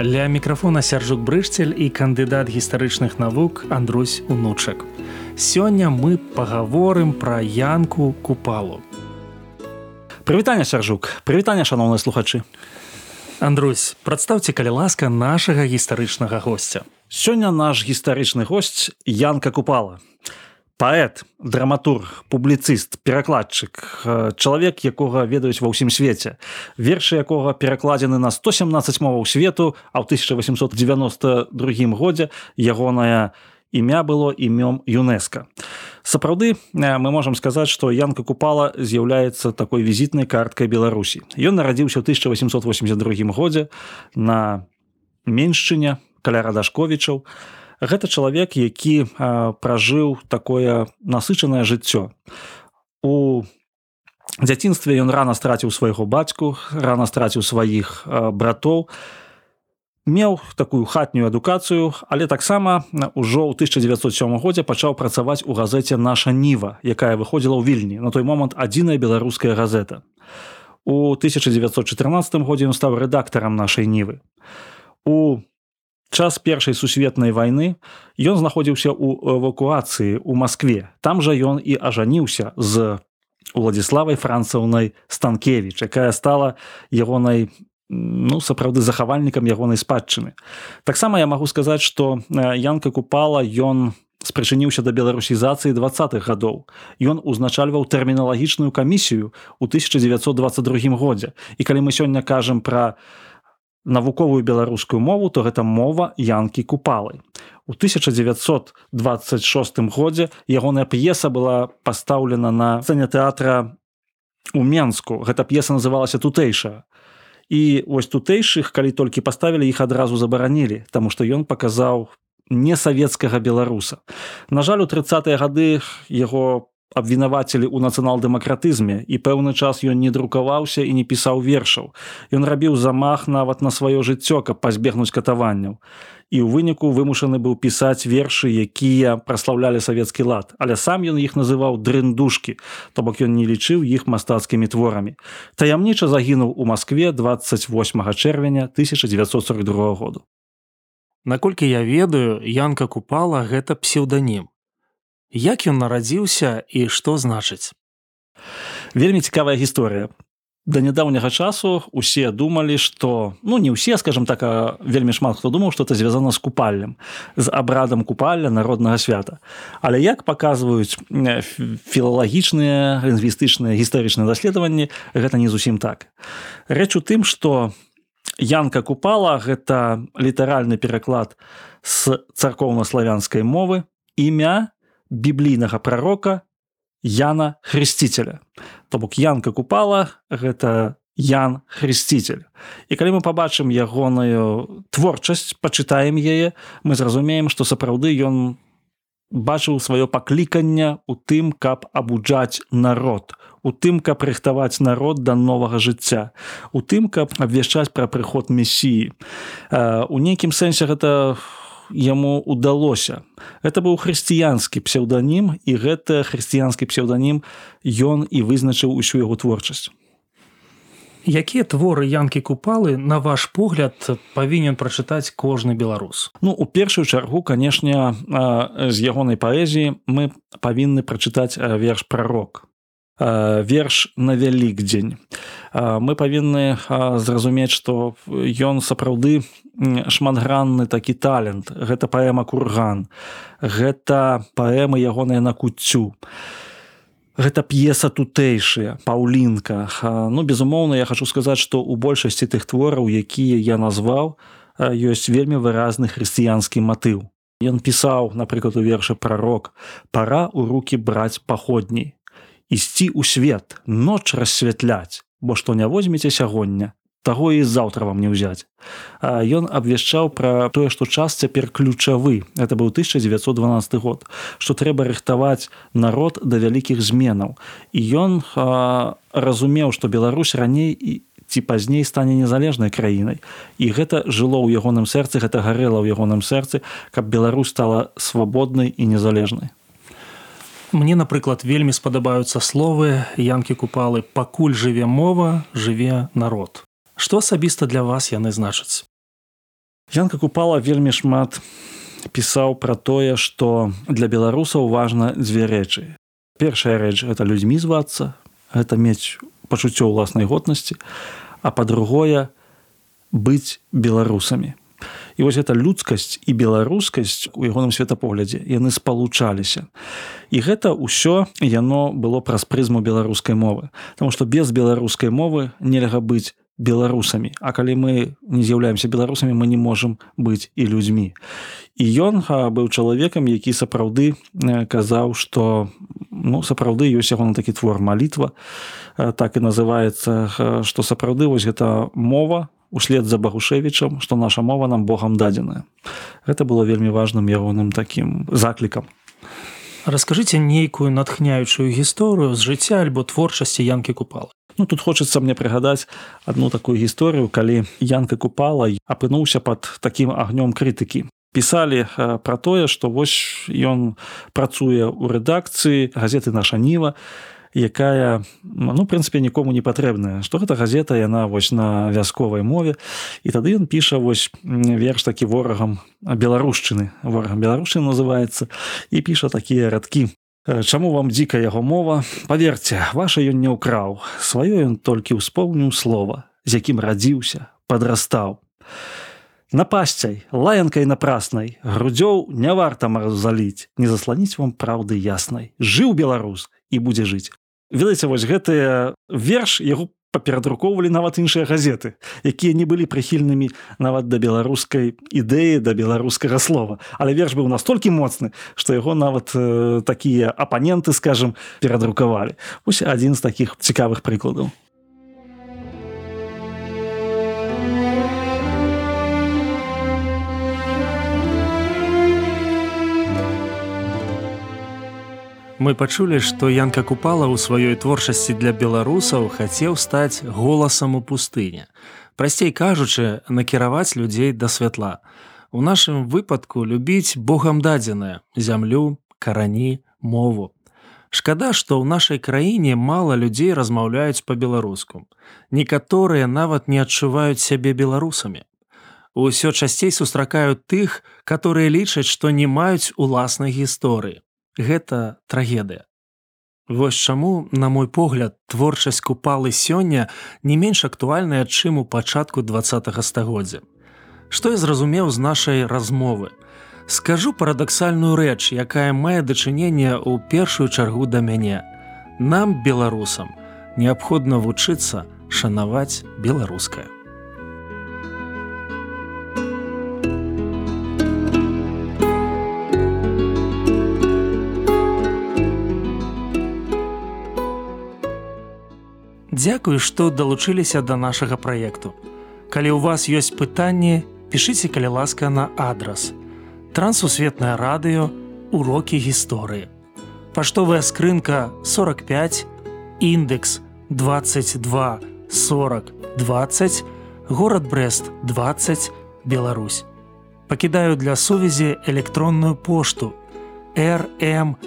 Ля мікрафона сяржук брышцель і кандыдат гістарычных навук Андрусь унучак. Сёння мы пагаворым пра янку купалу. Прывітанне сяржук, прывітанне шаноўныя слухачы. Андрусь, прадстаўце калі ласка нашага гістарычнага госця. Сёння наш гістарычны госць Янка купала паэт драматург публіцыст перакладчык чалавек якога ведаюць ва ўсім свеце. Вершы якога перакладзены на 117 моваў свету а ў 1892 годзе ягонае імя было імём юнеска сапраўды мы можам сказаць што янка купала з'яўляецца такой візітнай карткай беларусі. Ён нарадзіўся ў 1882 годзе на меншчыне каля радашковічаў. а гэта чалавек які пражыў такое насычанае жыццё. У дзяцінстве ён рана страціў свайго бацьку рана страціў сваіх братоў меў такую хатнюю адукацыю але таксама ўжо ў 1907 годзе пачаў працаваць у газеце наша ніва якая выходзіла ў вільні на той момант адзіная беларуская газета. У 1914 годзе ён стаў рэдактарам нашай нівы у час першай сусветнай вайны ён знаходзіўся ў эвакуацыі ў Маскве. Там жа ён і ажаніўся з уладзіславай францаўнай станкевич якая стала ягонай ну сапраўды захавальнікам ягонай спадчыны. Таксама я магу сказаць што янка купала ён спрычыніўся да беларусізацыі двадцатых гадоў. Ён узначальваў тэрміналагічную камісію ў 1922 годзе. І калі мы сёння кажам пра навуковую беларускую мову то гэта мова янкі купалы. У 1926 годзе ягоная п'еса была пастаўлена на сцэне тэатра у менску гэта п'еса называлася тутэйша і вось тутэйшых калі толькі паставілі іх адразу забаранілі таму што ён паказаў не савецкага беларуса. На жаль у тридцатые гады яго абвінавацілі ў нацыянал-дэмакратызме і пэўны час ён не друкаваўся і не пісаў вершаў. Ён рабіў замах нават на сваё жыццё, каб пазбегнуць катаванняў. І ў выніку вымушаны быў пісаць вершы, якія праслаўлялі савецкі лад, але сам ён іх называў дрындушкі, то бок ён не лічыў іх мастацкімі творамі. Таямніча загінуў у Маскве 28 чэрвеня 1942 году. Наколькі я ведаю, Янка купала гэта псеўданім. Як ён нарадзіўся і што значыць? Вельмі цікавая гісторыя. Да нядаўняга часу усе думалі, што ну не ўсе, скажем так, вельмі шмат хто думаў, што это звязана з купаллем, з абрадам купалля народнага свята. Але як паказваюць філалагічныя, лінгвістычныя гістарычныя даследаванні, гэта не зусім так. Рэч у тым, што Янка купала гэта літаральны пераклад з царкоўна-славянскай мовы, імя біблійнага прарока Яна хрысціцеля. То бок Янка купала гэта Ян хрысціцель. І калі мы пабачым ягоную творчасць, пачытаем яе, мы зразумеем, што сапраўды ён бачыў сваё пакліканне ў тым, каб абуджаць народ, у тым, каб рыхтаваць народ да новага жыцця, у тым, каб абвяшчаць пра прыход месіі. У нейкім сэнсе гэта яму удалося. Это быў хрысціянскі псеўданім і гэта хрысціянскі псеўданім ён і вызначыў усю яго творчасць. Якія творы янкі купалы на ваш погляд павінен прачытаць кожны беларус. Ну у першую чаргу, канешне, з ягонай паэзіі мы павінны прачытаць верш прарок. Верш на вялік дзень. Мы павінны зразумець, што ён сапраўды шматгранны такі талент. Гэта паэма курган гэта паэмы ягоная на куццю гэта п'еса тутэйшая паўлінка ну безумоўна я хочу сказаць што у большасці тых твораў якія я назваў ёсць вельмі выразны хрысціянскі матыў. Ён пісаў напрыклад у вершы прарок пора у руки браць паходней ісці ў свет ноч рассвятляць бо што не возьмеце сягоння таго і заўтра вам не ўзяць. Ён абвяшчаў пра тое што час цяпер ключавы. Это быў 1912 год што трэба рыхтаваць народ да вялікіх зменаў. І ён разумеў што Беларусь раней і ці пазней стане незалежнай краінай. І гэта жыло ў ягоным сэрцы гэта гарэла ў ягоным сэрцы каб Беларусь стала свабоднай і незалежнай Мне напрыклад вельмі спадабаюцца словы янкі купалы пакуль жыве мова жыве народ што асабіста для вас яны значаць? Янка купала вельмі шмат пісаў пра тое што для беларусаў важна дзве рэчы. Першая рэч это людзьмі звацца гэта мець пачуццё ўласнай годнасці а па-другое быць беларусамі і вось гэта людскасць і беларускасць у ягоным светапоглядзе яны спалучаліся. І гэта ўсё яно было праз прызму беларускай мовы. Таму што без беларускай мовы нельга быць беларусамі. А калі мы не з'яўляемся беларусамі мы не можемм быць і людзьмі. І ён быў чалавекам які сапраўды казаў што ну сапраўды ёсць яго на такі твор малітва так і называецца што сапраўды вось гэта мова услед за багушевічам што наша мова нам богам дадзеная гэта было вельмі важным ягоным таким заклікам расскажыце нейкую натхняючую гісторыю з жыцця альбо творчасці янкі купала Ну, тут хочется мне прыгадаць одну такую гісторыю калі янка купала апынуўся под таким агнём крытыкі. Пісалі пра тое што вось ён працуе ў рэдакцыі газеты наша ніва якая ну прынпе нікому не патрэбная. Што гэта газета яна вось на вясковай мове. І тады ён піша вось верш такі ворагам беларушчыны. Ворагам беларушчыны называется і піша такія радкі. Чаму вам дзіка яго мова? Паверце ваша ён не ўкраў. Сваё ён толькі ўспомніў слова з якім радзіўся падрастаў напасцяй лаянкай напраснай грудзёў не варта марзаліць не засланіць вам праўды яснай. Жыў беларус і будзе жыць ведаеце вось гэтыя верш яго паперадрукоўвалі нават іншыя газеты якія не былі прыхільнымі нават да беларускай ідэі да беларускага слова. Але верш быў настолькі моцны што яго нават э, такія апаненты скажем перадрукавалі. Ось адзін з такіх цікавых прыкладаў Мы пачулі, што Янка купала ў сваёй творчасці для беларусаў хацеў стаць голасам у пустыне. Прасцей кажучы, накіраваць людзей да святла. У нашым выпадку любіць Богам дадзенае зямлю, карані, мову. Шкада, што ў нашай краіне мала людзей размаўляюць па-беларуску. Некаторыя нават не адчуваюць сябе беларусамі. Усё часцей сустракаюць тых, которые лічаць, што не маюць уласнай гісторыі гэта трагедыя. Вось чаму, на мой погляд, творчасць купалы сёння не менш актуальная, чым у пачатку два стагоддзя. Што я зразумеў з нашай размовы. Скажу парадаксальную рэч, якая мае дачыненне ў першую чаргу да мяне. Нам, беларусам, неабходна вучыцца шанаваць беларускае. Дзякую, што далучыліся да нашага праекту. Калі ў вас ёсць пытанні, пішыце калі ласка на адрас. Трансусветнае радыё, урокі гісторыі. Паштовая скрынка 45, індекс 22 40 20, горад Брест 20, Беларусь. Пакідаю для сувязі электронную пошту rmtwr.by